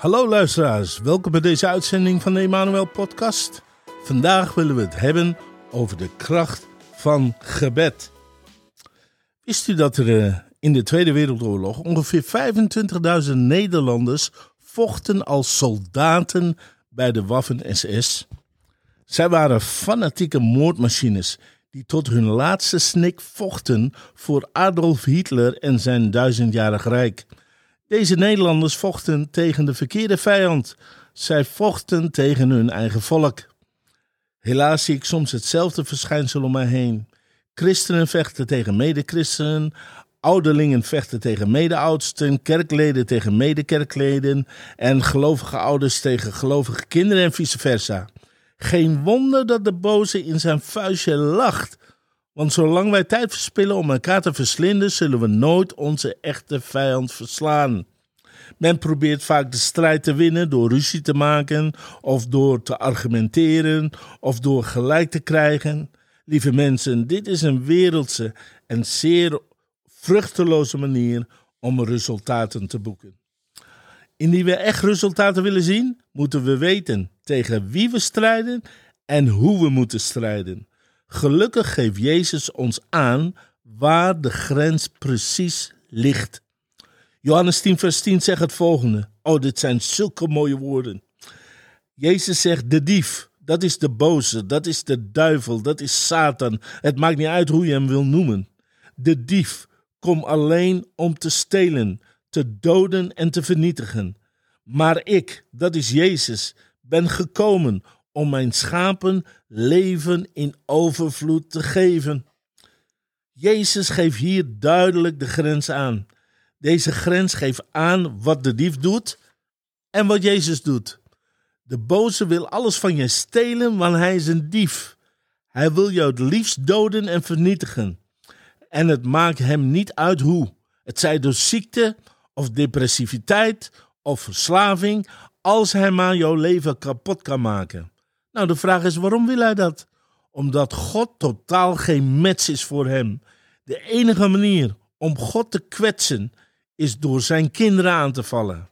Hallo luisteraars, welkom bij deze uitzending van de Emanuel Podcast. Vandaag willen we het hebben over de kracht van gebed. Wist u dat er eh, in de Tweede Wereldoorlog ongeveer 25.000 Nederlanders vochten als soldaten bij de Waffen-SS? Zij waren fanatieke moordmachines die tot hun laatste snik vochten voor Adolf Hitler en zijn duizendjarig rijk. Deze Nederlanders vochten tegen de verkeerde vijand. Zij vochten tegen hun eigen volk. Helaas zie ik soms hetzelfde verschijnsel om mij heen. Christenen vechten tegen mede-christenen, ouderlingen vechten tegen mede-oudsten, kerkleden tegen mede-kerkleden en gelovige ouders tegen gelovige kinderen en vice versa. Geen wonder dat de boze in zijn vuistje lacht, want zolang wij tijd verspillen om elkaar te verslinden, zullen we nooit onze echte vijand verslaan. Men probeert vaak de strijd te winnen door ruzie te maken, of door te argumenteren, of door gelijk te krijgen. Lieve mensen, dit is een wereldse en zeer vruchteloze manier om resultaten te boeken. Indien we echt resultaten willen zien, moeten we weten tegen wie we strijden en hoe we moeten strijden. Gelukkig geeft Jezus ons aan waar de grens precies ligt. Johannes 10, vers 10 zegt het volgende. Oh, dit zijn zulke mooie woorden. Jezus zegt: De dief, dat is de boze, dat is de duivel, dat is Satan. Het maakt niet uit hoe je hem wil noemen. De dief komt alleen om te stelen, te doden en te vernietigen. Maar ik, dat is Jezus, ben gekomen om mijn schapen leven in overvloed te geven. Jezus geeft hier duidelijk de grens aan. Deze grens geeft aan wat de dief doet en wat Jezus doet. De boze wil alles van je stelen, want hij is een dief. Hij wil jou het liefst doden en vernietigen. En het maakt hem niet uit hoe. Het zij door ziekte of depressiviteit of verslaving, als hij maar jouw leven kapot kan maken. Nou, de vraag is: waarom wil hij dat? Omdat God totaal geen match is voor hem. De enige manier om God te kwetsen is door zijn kinderen aan te vallen.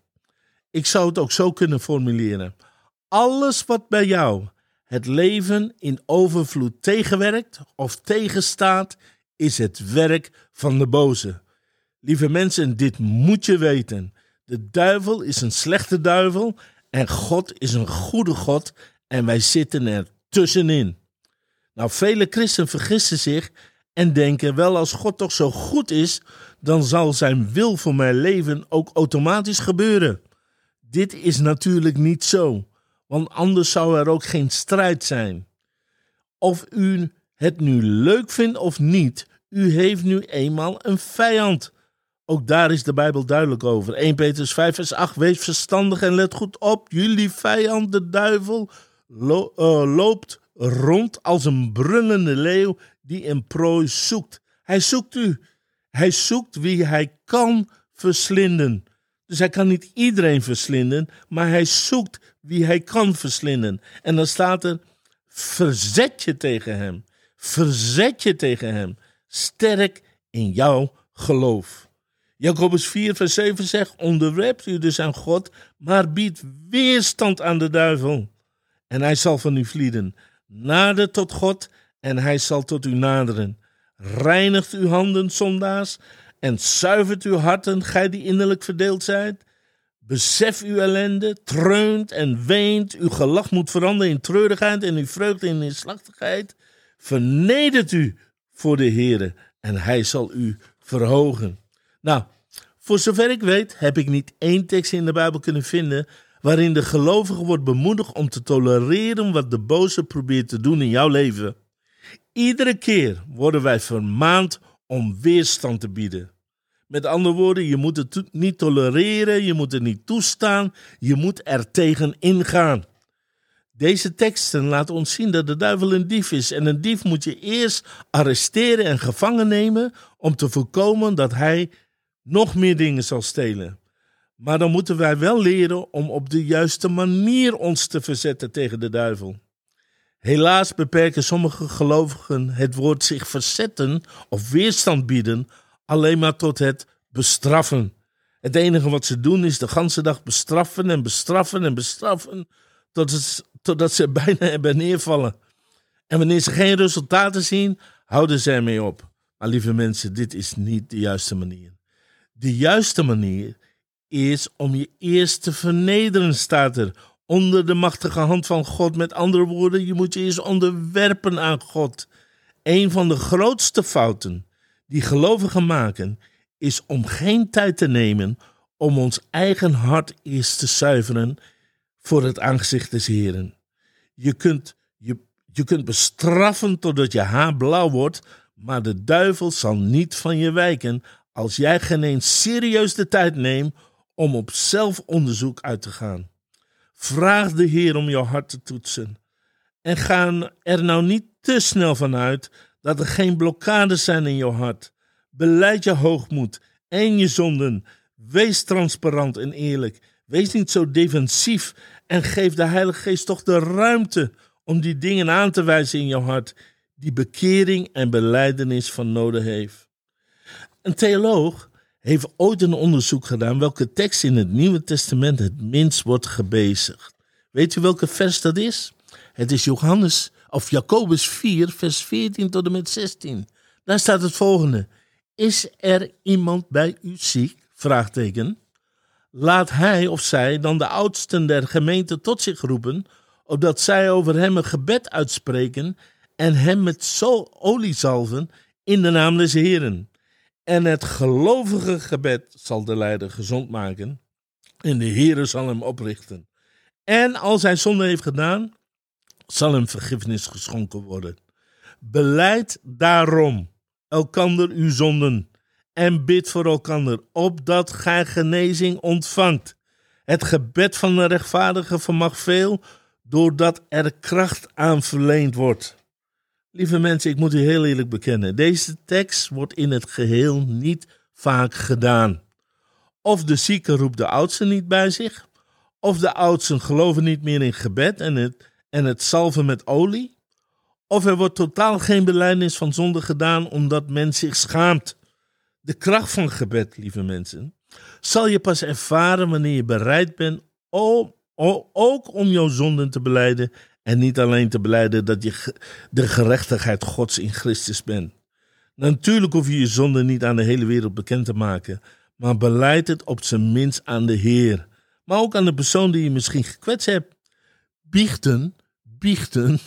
Ik zou het ook zo kunnen formuleren. Alles wat bij jou het leven in overvloed tegenwerkt of tegenstaat, is het werk van de boze. Lieve mensen, dit moet je weten. De duivel is een slechte duivel en God is een goede God en wij zitten er tussenin. Nou, vele christenen vergissen zich en denken wel als God toch zo goed is, dan zal zijn wil voor mijn leven ook automatisch gebeuren. Dit is natuurlijk niet zo, want anders zou er ook geen strijd zijn. Of u het nu leuk vindt of niet, u heeft nu eenmaal een vijand. Ook daar is de Bijbel duidelijk over. 1 Petrus 5 vers 8, wees verstandig en let goed op. Jullie vijand, de duivel, uh, loopt rond als een brullende leeuw die een prooi zoekt. Hij zoekt u. Hij zoekt wie hij kan verslinden. Dus hij kan niet iedereen verslinden, maar hij zoekt wie hij kan verslinden. En dan staat er: verzet je tegen hem. Verzet je tegen hem. Sterk in jouw geloof. Jacobus 4, vers 7 zegt: Onderwerpt u dus aan God, maar biedt weerstand aan de duivel. En hij zal van u vlieden. Nader tot God en hij zal tot u naderen. Reinigt uw handen, zondaars, en zuivert uw harten, gij die innerlijk verdeeld zijt. Besef uw ellende, treunt en weent. Uw gelach moet veranderen in treurigheid en uw vreugde in neerslachtigheid. Vernedert u voor de Heere en hij zal u verhogen. Nou, voor zover ik weet, heb ik niet één tekst in de Bijbel kunnen vinden waarin de gelovige wordt bemoedigd om te tolereren wat de boze probeert te doen in jouw leven. Iedere keer worden wij vermaand om weerstand te bieden. Met andere woorden, je moet het niet tolereren, je moet het niet toestaan, je moet er tegen ingaan. Deze teksten laten ons zien dat de duivel een dief is en een dief moet je eerst arresteren en gevangen nemen om te voorkomen dat hij nog meer dingen zal stelen. Maar dan moeten wij wel leren om op de juiste manier ons te verzetten tegen de duivel. Helaas beperken sommige gelovigen het woord zich verzetten of weerstand bieden alleen maar tot het bestraffen. Het enige wat ze doen is de ganse dag bestraffen en bestraffen en bestraffen, tot totdat ze bijna hebben neervallen. En wanneer ze geen resultaten zien, houden ze ermee op. Maar lieve mensen, dit is niet de juiste manier. De juiste manier is om je eerst te vernederen, staat er. Onder de machtige hand van God. Met andere woorden, je moet je eerst onderwerpen aan God. Een van de grootste fouten die gelovigen maken, is om geen tijd te nemen om ons eigen hart eerst te zuiveren voor het aangezicht des Heren. Je kunt, je, je kunt bestraffen totdat je haar blauw wordt, maar de duivel zal niet van je wijken als jij geen eens serieus de tijd neemt om op zelfonderzoek uit te gaan. Vraag de Heer om jouw hart te toetsen. En ga er nou niet te snel vanuit dat er geen blokkades zijn in jouw hart. Beleid je hoogmoed en je zonden. Wees transparant en eerlijk. Wees niet zo defensief en geef de Heilige Geest toch de ruimte om die dingen aan te wijzen in jouw hart, die bekering en beleidenis van nodig heeft. Een theoloog heeft ooit een onderzoek gedaan welke tekst in het Nieuwe Testament het minst wordt gebezigd. Weet u welke vers dat is? Het is Johannes of Jacobus 4, vers 14 tot en met 16. Daar staat het volgende: Is er iemand bij u ziek? Vraagteken. Laat hij of zij dan de oudsten der gemeente tot zich roepen, opdat zij over hem een gebed uitspreken en hem met zo olie zalven in de naam des Heren. En het gelovige gebed zal de leider gezond maken en de Heere zal hem oprichten. En als hij zonde heeft gedaan, zal hem vergiffenis geschonken worden. Beleid daarom elkander uw zonden en bid voor elkander, opdat gij genezing ontvangt. Het gebed van de rechtvaardige vermag veel, doordat er kracht aan verleend wordt. Lieve mensen, ik moet u heel eerlijk bekennen, deze tekst wordt in het geheel niet vaak gedaan. Of de zieke roept de oudsten niet bij zich, of de oudsten geloven niet meer in gebed en het, en het salven met olie, of er wordt totaal geen beleidnis van zonde gedaan omdat men zich schaamt. De kracht van gebed, lieve mensen, zal je pas ervaren wanneer je bereid bent om, ook om jouw zonden te beleiden en niet alleen te beleiden dat je de gerechtigheid Gods in Christus bent. Natuurlijk hoef je je zonde niet aan de hele wereld bekend te maken, maar beleid het op zijn minst aan de Heer. Maar ook aan de persoon die je misschien gekwetst hebt. Biechten, biechten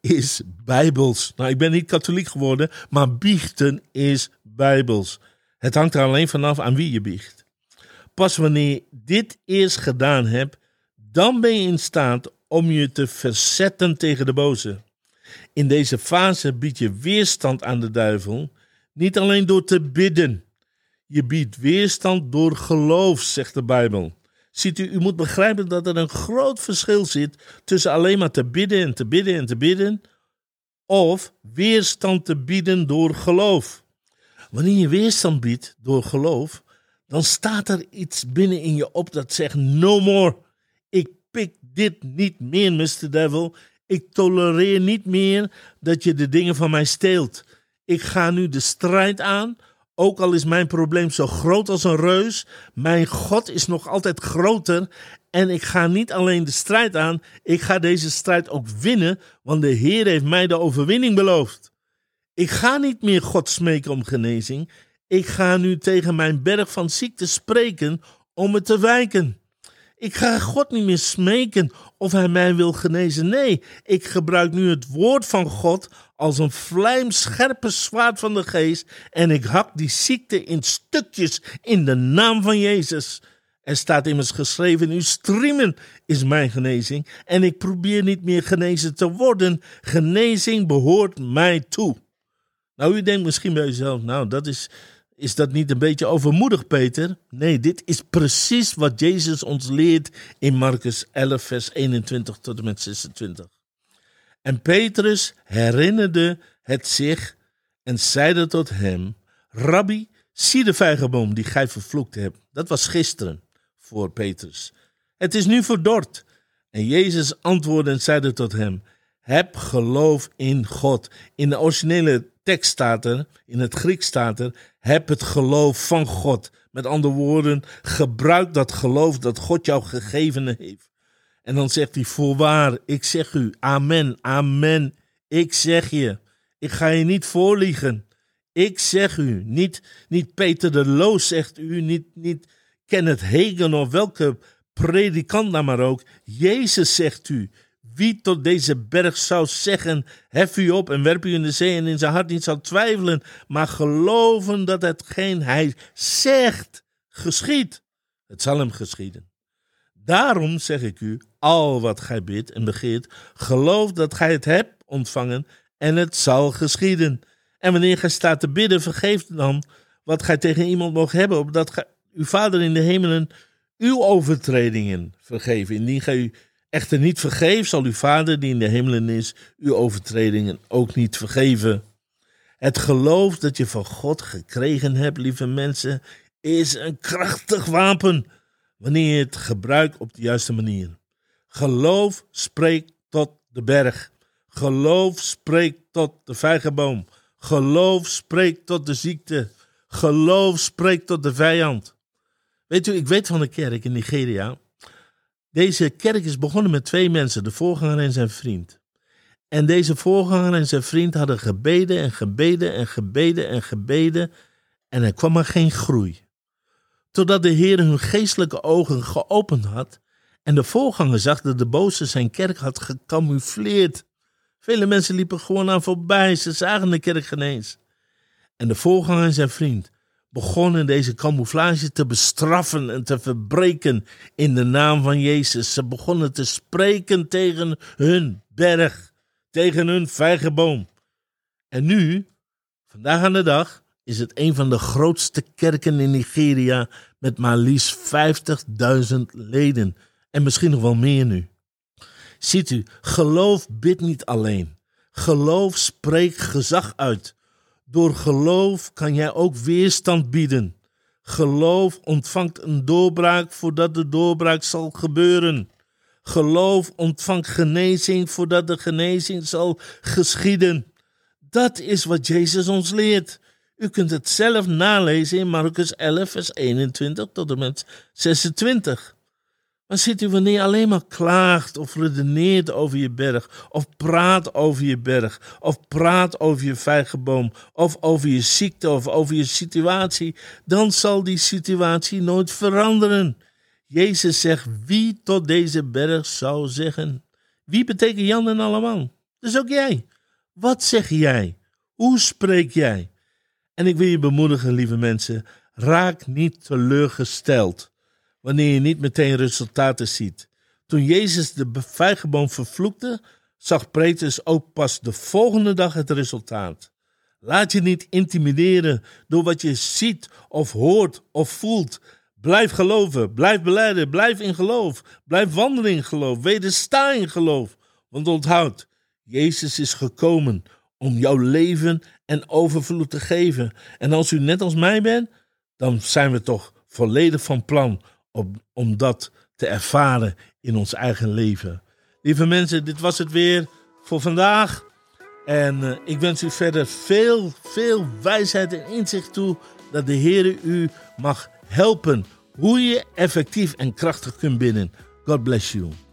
is bijbels. Nou, ik ben niet katholiek geworden, maar biechten is bijbels. Het hangt er alleen vanaf aan wie je biecht. Pas wanneer je dit eerst gedaan hebt, dan ben je in staat om je te verzetten tegen de boze. In deze fase bied je weerstand aan de duivel, niet alleen door te bidden. Je biedt weerstand door geloof, zegt de Bijbel. Ziet u, u moet begrijpen dat er een groot verschil zit tussen alleen maar te bidden en te bidden en te bidden, of weerstand te bieden door geloof. Wanneer je weerstand biedt door geloof, dan staat er iets binnen in je op dat zegt: No more. Dit niet meer, Mr. Devil. Ik tolereer niet meer dat je de dingen van mij steelt. Ik ga nu de strijd aan. Ook al is mijn probleem zo groot als een reus, mijn God is nog altijd groter. En ik ga niet alleen de strijd aan, ik ga deze strijd ook winnen, want de Heer heeft mij de overwinning beloofd. Ik ga niet meer God smeken om genezing. Ik ga nu tegen mijn berg van ziekte spreken om het te wijken. Ik ga God niet meer smeken of hij mij wil genezen. Nee, ik gebruik nu het woord van God als een vlijmscherpe zwaard van de geest en ik hak die ziekte in stukjes in de naam van Jezus. Er staat immers geschreven: Uw streamen is mijn genezing. En ik probeer niet meer genezen te worden. Genezing behoort mij toe. Nou, u denkt misschien bij uzelf: Nou, dat is, is dat niet een beetje overmoedig, Peter? Nee, dit is precies wat Jezus ons leert in Marcus 11, vers 21 tot en met 26. En Petrus herinnerde het zich en zeide tot hem: Rabbi, zie de vijgenboom die gij vervloekt hebt. Dat was gisteren voor Petrus. Het is nu verdord. En Jezus antwoordde en zeide tot hem: Heb geloof in God. In de originele tekst staat er, in het Grieks staat er, heb het geloof van God. Met andere woorden, gebruik dat geloof dat God jou gegeven heeft. En dan zegt hij, voorwaar, ik zeg u, amen, amen, ik zeg je. Ik ga je niet voorliegen. Ik zeg u, niet, niet Peter de Loos zegt u, niet, niet Kenneth Hagen of welke predikant dan maar ook. Jezus zegt u, wie tot deze berg zou zeggen: Hef u op en werp u in de zee, en in zijn hart niet zal twijfelen, maar geloven dat hetgeen hij zegt geschiet, het zal hem geschieden. Daarom zeg ik u: al wat gij bidt en begeert, geloof dat gij het hebt ontvangen en het zal geschieden. En wanneer gij staat te bidden, vergeef dan wat gij tegen iemand mocht hebben, opdat gij, uw Vader in de hemelen uw overtredingen vergeven. Indien gij u echter niet vergeeft, zal uw Vader die in de hemelen is, uw overtredingen ook niet vergeven. Het geloof dat je van God gekregen hebt, lieve mensen, is een krachtig wapen wanneer je het gebruikt op de juiste manier. Geloof spreekt tot de berg. Geloof spreekt tot de vijgenboom. Geloof spreekt tot de ziekte. Geloof spreekt tot de vijand. Weet u, ik weet van een kerk in Nigeria. Deze kerk is begonnen met twee mensen, de voorganger en zijn vriend. En deze voorganger en zijn vriend hadden gebeden en gebeden en gebeden en gebeden. En er kwam maar geen groei. Totdat de Heer hun geestelijke ogen geopend had. En de voorganger zag dat de boze zijn kerk had gecamoufleerd. Vele mensen liepen gewoon aan voorbij, ze zagen de kerk genees. En de voorganger en zijn vriend begonnen deze camouflage te bestraffen en te verbreken in de naam van Jezus. Ze begonnen te spreken tegen hun berg, tegen hun vijgenboom. En nu, vandaag aan de dag, is het een van de grootste kerken in Nigeria met maar liefst 50.000 leden. En misschien nog wel meer nu. Ziet u, geloof bidt niet alleen. Geloof spreekt gezag uit. Door geloof kan jij ook weerstand bieden. Geloof ontvangt een doorbraak voordat de doorbraak zal gebeuren. Geloof ontvangt genezing voordat de genezing zal geschieden. Dat is wat Jezus ons leert. U kunt het zelf nalezen in Marcus 11, vers 21 tot en met 26. Maar zit u wanneer je alleen maar klaagt of redeneert over je berg, of praat over je berg, of praat over je vijgenboom, of over je ziekte of over je situatie, dan zal die situatie nooit veranderen. Jezus zegt, wie tot deze berg zou zeggen? Wie betekent Jan en allemaal? Dus ook jij. Wat zeg jij? Hoe spreek jij? En ik wil je bemoedigen, lieve mensen, raak niet teleurgesteld wanneer je niet meteen resultaten ziet. Toen Jezus de vijgenboom vervloekte, zag Petrus ook pas de volgende dag het resultaat. Laat je niet intimideren door wat je ziet of hoort of voelt. Blijf geloven, blijf beleiden, blijf in geloof, blijf wandelen in geloof, wedersta in geloof. Want onthoud, Jezus is gekomen om jouw leven en overvloed te geven. En als u net als mij bent, dan zijn we toch volledig van plan om, dat te ervaren in ons eigen leven. Lieve mensen, dit was het weer voor vandaag. En uh, ik wens u verder veel, veel wijsheid en inzicht toe dat de Heer u mag helpen hoe je effectief en krachtig kunt binnen. God bless you.